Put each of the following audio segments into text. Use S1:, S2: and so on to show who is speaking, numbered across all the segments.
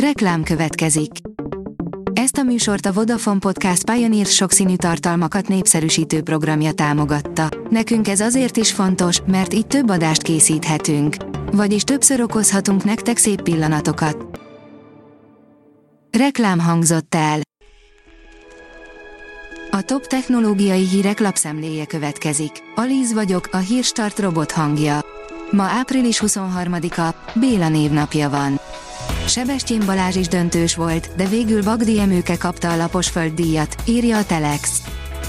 S1: Reklám következik. Ezt a műsort a Vodafone Podcast Pioneer sokszínű tartalmakat népszerűsítő programja támogatta. Nekünk ez azért is fontos, mert így több adást készíthetünk. Vagyis többször okozhatunk nektek szép pillanatokat. Reklám hangzott el. A top technológiai hírek lapszemléje következik. Alíz vagyok, a hírstart robot hangja. Ma április 23-a, Béla névnapja van. Sebestyen Balázs is döntős volt, de végül Bagdi Emőke kapta a lapos földdíjat, írja a Telex.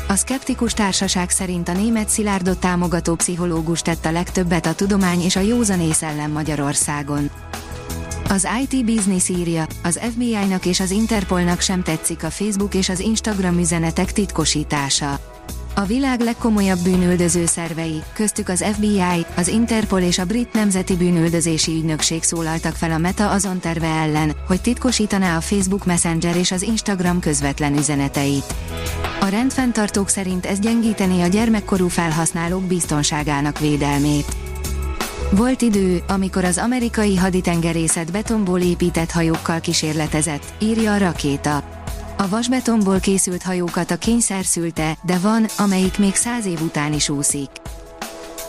S1: A szkeptikus társaság szerint a német Szilárdot támogató pszichológus tett a legtöbbet a tudomány és a józanész ellen Magyarországon. Az IT Business írja, az FBI-nak és az Interpolnak sem tetszik a Facebook és az Instagram üzenetek titkosítása. A világ legkomolyabb bűnüldöző szervei, köztük az FBI, az Interpol és a Brit Nemzeti Bűnüldözési Ügynökség szólaltak fel a Meta azon terve ellen, hogy titkosítaná a Facebook Messenger és az Instagram közvetlen üzeneteit. A rendfenntartók szerint ez gyengíteni a gyermekkorú felhasználók biztonságának védelmét. Volt idő, amikor az amerikai haditengerészet betonból épített hajókkal kísérletezett, írja a rakéta. A vasbetonból készült hajókat a kényszer szülte, de van, amelyik még száz év után is úszik.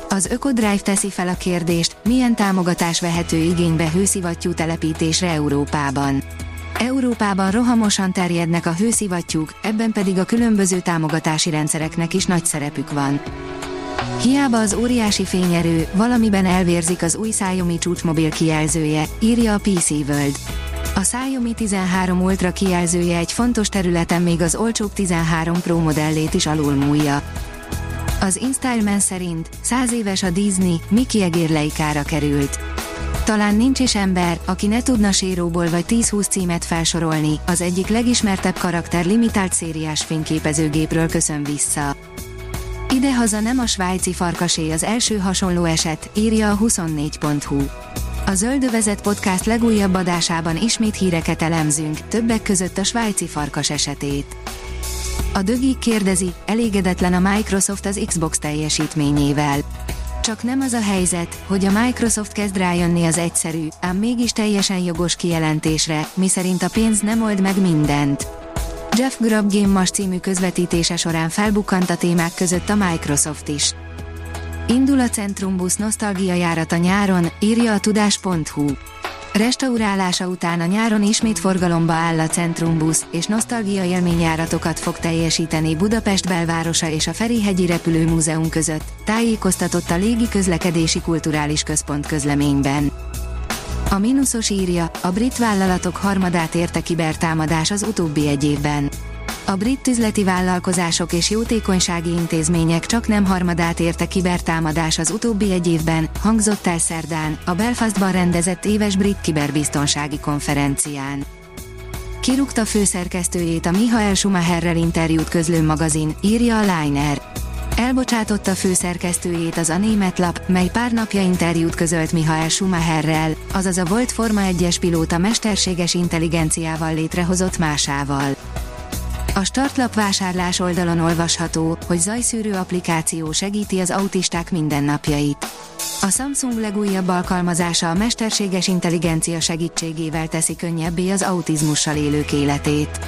S1: Az Ökodrive teszi fel a kérdést, milyen támogatás vehető igénybe hőszivattyú telepítésre Európában. Európában rohamosan terjednek a hőszivattyúk, ebben pedig a különböző támogatási rendszereknek is nagy szerepük van. Hiába az óriási fényerő, valamiben elvérzik az új Xiaomi csúcsmobil kijelzője, írja a PC World. A Xiaomi 13 Ultra kijelzője egy fontos területen még az olcsóbb 13 Pro modellét is alulmúlja. Az InStyleman szerint 100 éves a Disney, Mickey egérleikára került. Talán nincs is ember, aki ne tudna séróból vagy 10-20 címet felsorolni, az egyik legismertebb karakter limitált szériás fényképezőgépről köszön vissza. Idehaza nem a svájci farkasé az első hasonló eset, írja a 24.hu. A Zöldövezet podcast legújabb adásában ismét híreket elemzünk, többek között a svájci farkas esetét. A dögi kérdezi, elégedetlen a Microsoft az Xbox teljesítményével. Csak nem az a helyzet, hogy a Microsoft kezd rájönni az egyszerű, ám mégis teljesen jogos kijelentésre, miszerint a pénz nem old meg mindent. Jeff Grubb Game Mas című közvetítése során felbukkant a témák között a Microsoft is. Indul a Centrumbusz nosztalgia járat a nyáron, írja a tudás.hu. Restaurálása után a nyáron ismét forgalomba áll a Centrumbusz, és nosztalgia élményjáratokat fog teljesíteni Budapest belvárosa és a Ferihegyi Repülőmúzeum között, tájékoztatott a Légi Közlekedési Kulturális Központ közleményben. A mínuszos írja, a brit vállalatok harmadát érte kibertámadás az utóbbi egy évben. A brit üzleti vállalkozások és jótékonysági intézmények csak nem harmadát érte kibertámadás az utóbbi egy évben, hangzott el szerdán, a Belfastban rendezett éves brit kiberbiztonsági konferencián. Kirúgta főszerkesztőjét a Michael Schumacherrel interjút közlő magazin, írja a Liner. Elbocsátotta főszerkesztőjét az a német lap, mely pár napja interjút közölt Michael Schumacherrel, azaz a volt Forma 1-es pilóta mesterséges intelligenciával létrehozott másával. A startlap vásárlás oldalon olvasható, hogy zajszűrő applikáció segíti az autisták mindennapjait. A Samsung legújabb alkalmazása a mesterséges intelligencia segítségével teszi könnyebbé az autizmussal élők életét.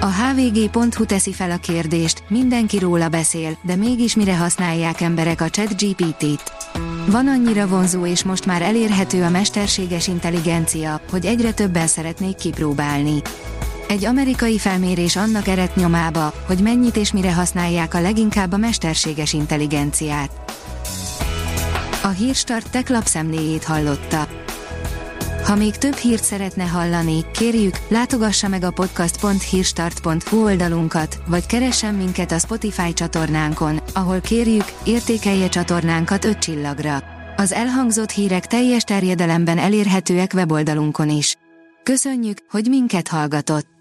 S1: A hvg.hu teszi fel a kérdést, mindenki róla beszél, de mégis mire használják emberek a chat GPT-t. Van annyira vonzó és most már elérhető a mesterséges intelligencia, hogy egyre többen szeretnék kipróbálni. Egy amerikai felmérés annak eredt nyomába, hogy mennyit és mire használják a leginkább a mesterséges intelligenciát. A Hírstart tech lapszemléjét hallotta. Ha még több hírt szeretne hallani, kérjük, látogassa meg a podcast.hírstart.hu oldalunkat, vagy keressen minket a Spotify csatornánkon, ahol kérjük, értékelje csatornánkat 5 csillagra. Az elhangzott hírek teljes terjedelemben elérhetőek weboldalunkon is. Köszönjük, hogy minket hallgatott!